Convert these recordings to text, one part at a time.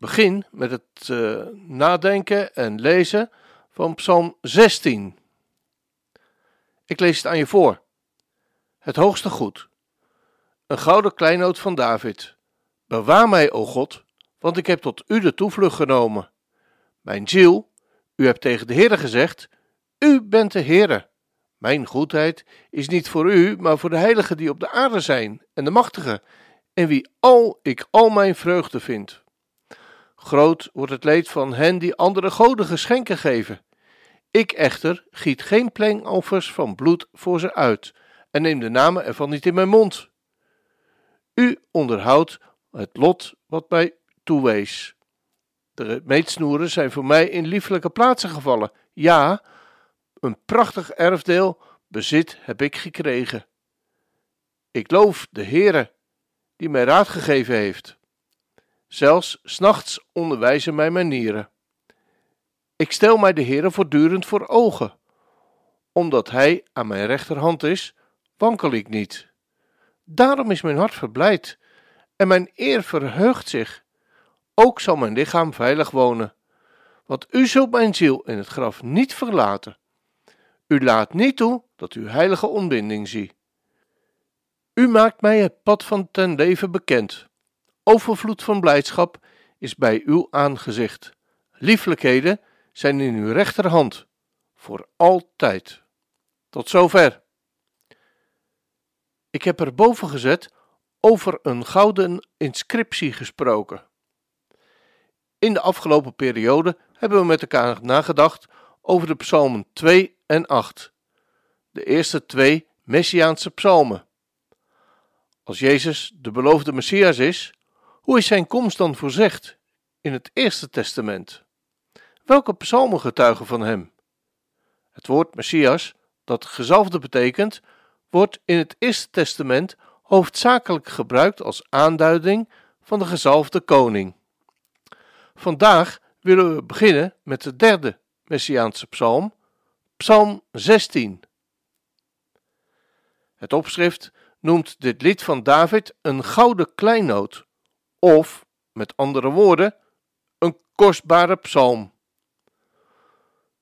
begin met het uh, nadenken en lezen van Psalm 16. Ik lees het aan je voor. Het hoogste goed. Een gouden kleinoot van David. Bewaar mij, o God, want ik heb tot u de toevlucht genomen. Mijn ziel, u hebt tegen de Heere gezegd, u bent de Heere. Mijn goedheid is niet voor u, maar voor de heiligen die op de aarde zijn en de machtigen, en wie al ik al mijn vreugde vind. Groot wordt het leed van hen die andere goden geschenken geven. Ik echter giet geen plengoffers van bloed voor ze uit en neem de namen ervan niet in mijn mond. U onderhoudt het lot wat mij toewees. De meetsnoeren zijn voor mij in lieflijke plaatsen gevallen. Ja, een prachtig erfdeel bezit heb ik gekregen. Ik loof de Heere, die mij raad gegeven heeft. Zelfs s'nachts onderwijzen mij manieren. Ik stel mij de Heere voortdurend voor ogen. Omdat Hij aan mijn rechterhand is, wankel ik niet. Daarom is mijn hart verblijd en mijn eer verheugt zich. Ook zal mijn lichaam veilig wonen. Want u zult mijn ziel in het graf niet verlaten. U laat niet toe dat uw heilige ontbinding zie. U maakt mij het pad van ten leven bekend. Overvloed van blijdschap is bij uw aangezicht. Lieflijkheden zijn in uw rechterhand, voor altijd. Tot zover. Ik heb er boven gezet over een gouden inscriptie gesproken. In de afgelopen periode hebben we met elkaar nagedacht over de psalmen 2 en 8, de eerste twee Messiaanse psalmen. Als Jezus de beloofde Messias is, hoe is zijn komst dan voorzegd in het Eerste Testament? Welke psalmen getuigen van hem? Het woord Messias, dat gezalfde betekent, wordt in het Eerste Testament hoofdzakelijk gebruikt als aanduiding van de gezalfde koning. Vandaag willen we beginnen met de derde Messiaanse psalm, Psalm 16. Het opschrift noemt dit lied van David een gouden kleinoot of, met andere woorden, een kostbare psalm.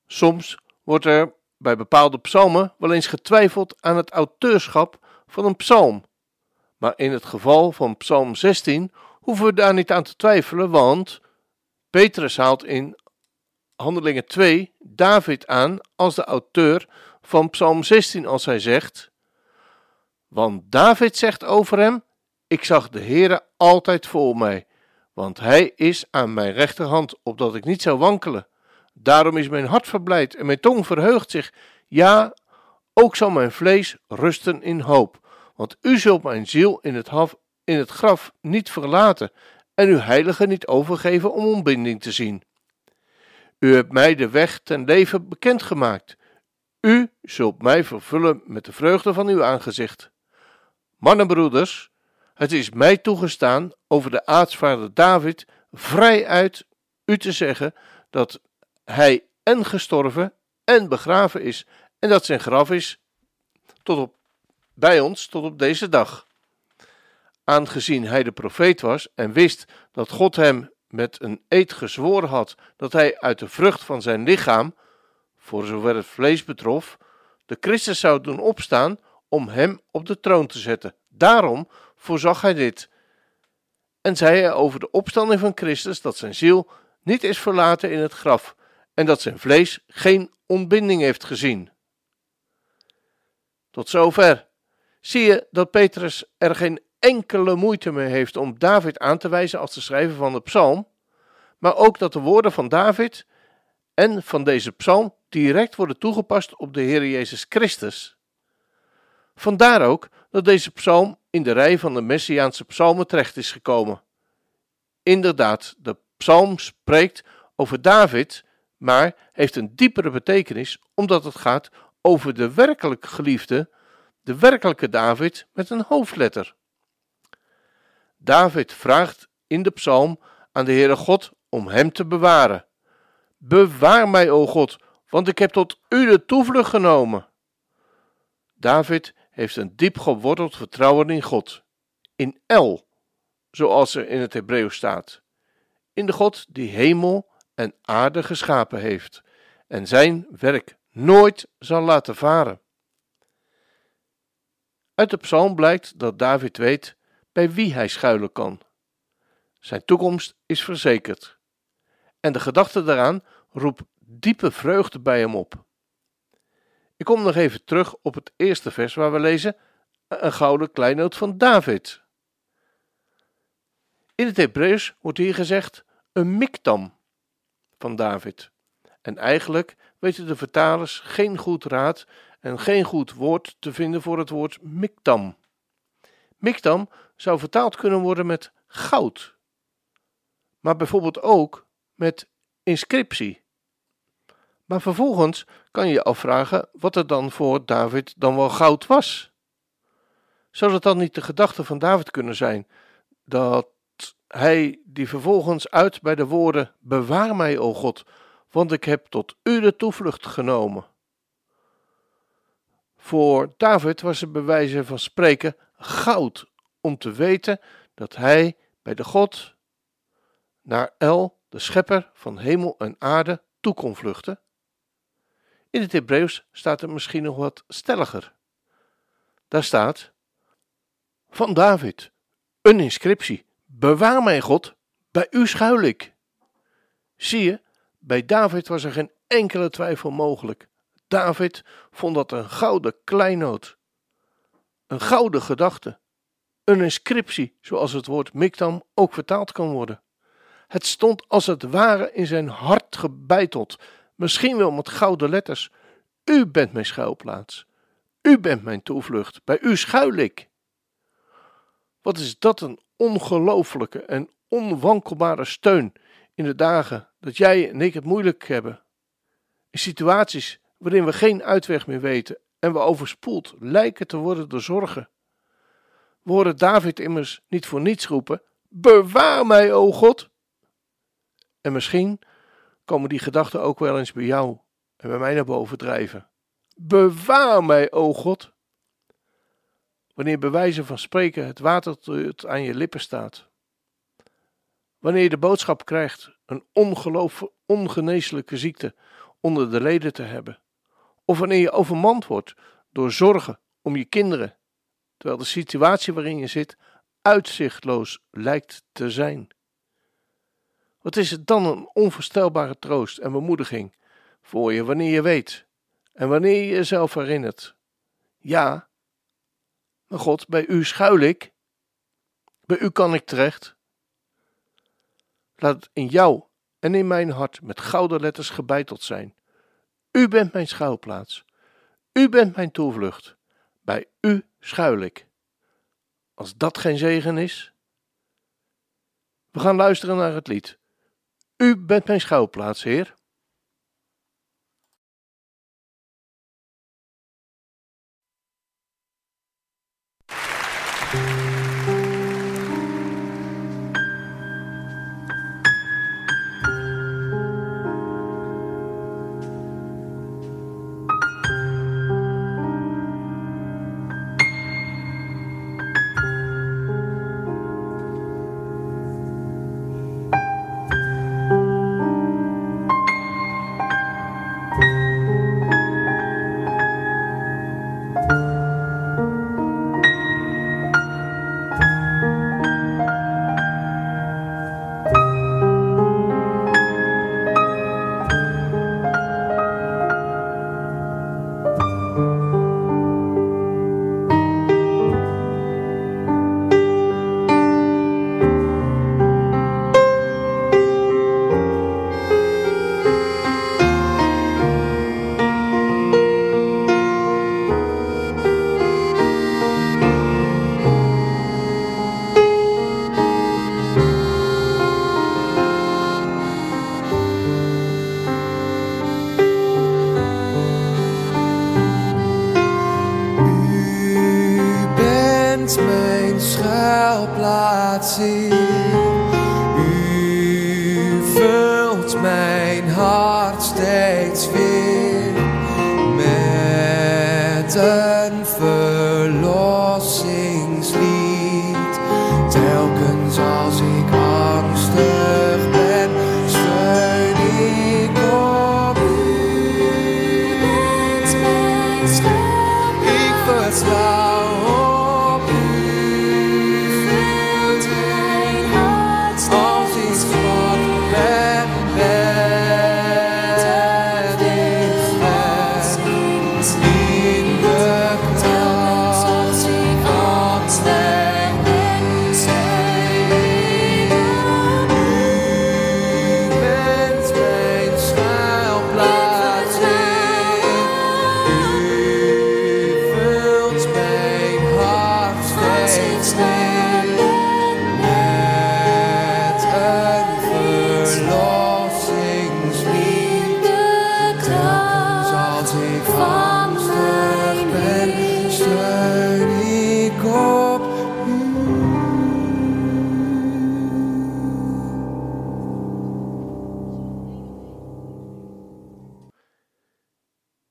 Soms wordt er bij bepaalde psalmen wel eens getwijfeld aan het auteurschap van een psalm. Maar in het geval van Psalm 16 hoeven we daar niet aan te twijfelen, want Petrus haalt in Handelingen 2 David aan als de auteur van Psalm 16 als hij zegt: Want David zegt over hem: ik zag de Heere altijd voor mij, want hij is aan mijn rechterhand, opdat ik niet zou wankelen. Daarom is mijn hart verblijd en mijn tong verheugt zich. Ja, ook zal mijn vlees rusten in hoop, want u zult mijn ziel in het, graf niet verlaten en uw heilige niet overgeven om ontbinding te zien. U hebt mij de weg ten leven bekendgemaakt. U zult mij vervullen met de vreugde van uw aangezicht. Mannenbroeders, het is mij toegestaan over de aartsvader David vrij uit u te zeggen dat hij en gestorven en begraven is en dat zijn graf is tot op, bij ons tot op deze dag. Aangezien hij de profeet was en wist dat God hem met een eed gezworen had dat hij uit de vrucht van zijn lichaam, voor zover het vlees betrof, de Christus zou doen opstaan om hem op de troon te zetten. Daarom voorzag hij dit. En zei hij over de opstanding van Christus dat zijn ziel niet is verlaten in het graf en dat zijn vlees geen ontbinding heeft gezien. Tot zover. Zie je dat Petrus er geen enkele moeite mee heeft om David aan te wijzen als de schrijver van de psalm, maar ook dat de woorden van David en van deze psalm direct worden toegepast op de Heer Jezus Christus. Vandaar ook dat deze psalm in de rij van de Messiaanse psalmen terecht is gekomen. Inderdaad, de psalm spreekt over David, maar heeft een diepere betekenis omdat het gaat over de werkelijk geliefde, de werkelijke David met een hoofdletter. David vraagt in de psalm aan de Heere God om hem te bewaren. Bewaar mij, o God, want ik heb tot u de toevlucht genomen. David heeft een diep geworteld vertrouwen in God, in El, zoals er in het Hebreeuws staat, in de God die hemel en aarde geschapen heeft en zijn werk nooit zal laten varen. Uit de psalm blijkt dat David weet bij wie hij schuilen kan. Zijn toekomst is verzekerd. En de gedachte daaraan roept diepe vreugde bij hem op. Ik kom nog even terug op het eerste vers waar we lezen een gouden kleinoot van David. In het Hebreeuws wordt hier gezegd een miktam van David. En eigenlijk weten de vertalers geen goed raad en geen goed woord te vinden voor het woord miktam. Miktam zou vertaald kunnen worden met goud, maar bijvoorbeeld ook met inscriptie. Maar vervolgens kan je je afvragen wat er dan voor David dan wel goud was. Zou dat dan niet de gedachte van David kunnen zijn dat hij die vervolgens uit bij de woorden: Bewaar mij, o God, want ik heb tot u de toevlucht genomen. Voor David was het bij wijze van spreken goud om te weten dat hij bij de God naar El, de schepper van hemel en aarde, toe kon vluchten. In het Hebreeuws staat er misschien nog wat stelliger. Daar staat: Van David, een inscriptie. Bewaar mij, God, bij u schuil ik. Zie je, bij David was er geen enkele twijfel mogelijk. David vond dat een gouden kleinoot, een gouden gedachte, een inscriptie, zoals het woord miktam ook vertaald kan worden. Het stond als het ware in zijn hart gebeiteld, misschien wel met gouden letters. U bent mijn schuilplaats. U bent mijn toevlucht. Bij u schuil ik. Wat is dat een ongelooflijke en onwankelbare steun in de dagen dat jij en ik het moeilijk hebben. In situaties waarin we geen uitweg meer weten en we overspoeld lijken te worden door zorgen. We horen David immers niet voor niets roepen: Bewaar mij, o God! En misschien komen die gedachten ook wel eens bij jou en bij mij naar boven drijven. Bewaar mij, o God! Wanneer bij wijze van spreken het water aan je lippen staat. Wanneer je de boodschap krijgt een ongeloof, ongeneeslijke ziekte onder de leden te hebben. Of wanneer je overmand wordt door zorgen om je kinderen, terwijl de situatie waarin je zit uitzichtloos lijkt te zijn. Wat is het dan een onvoorstelbare troost en bemoediging voor je wanneer je weet en wanneer je jezelf herinnert. Ja, maar God, bij u schuil ik. Bij u kan ik terecht. Laat het in jou en in mijn hart met gouden letters gebeiteld zijn. U bent mijn schuilplaats. U bent mijn toevlucht. Bij u schuil ik. Als dat geen zegen is. We gaan luisteren naar het lied. U bent mijn schuilplaats, Heer. Hart steeds weer met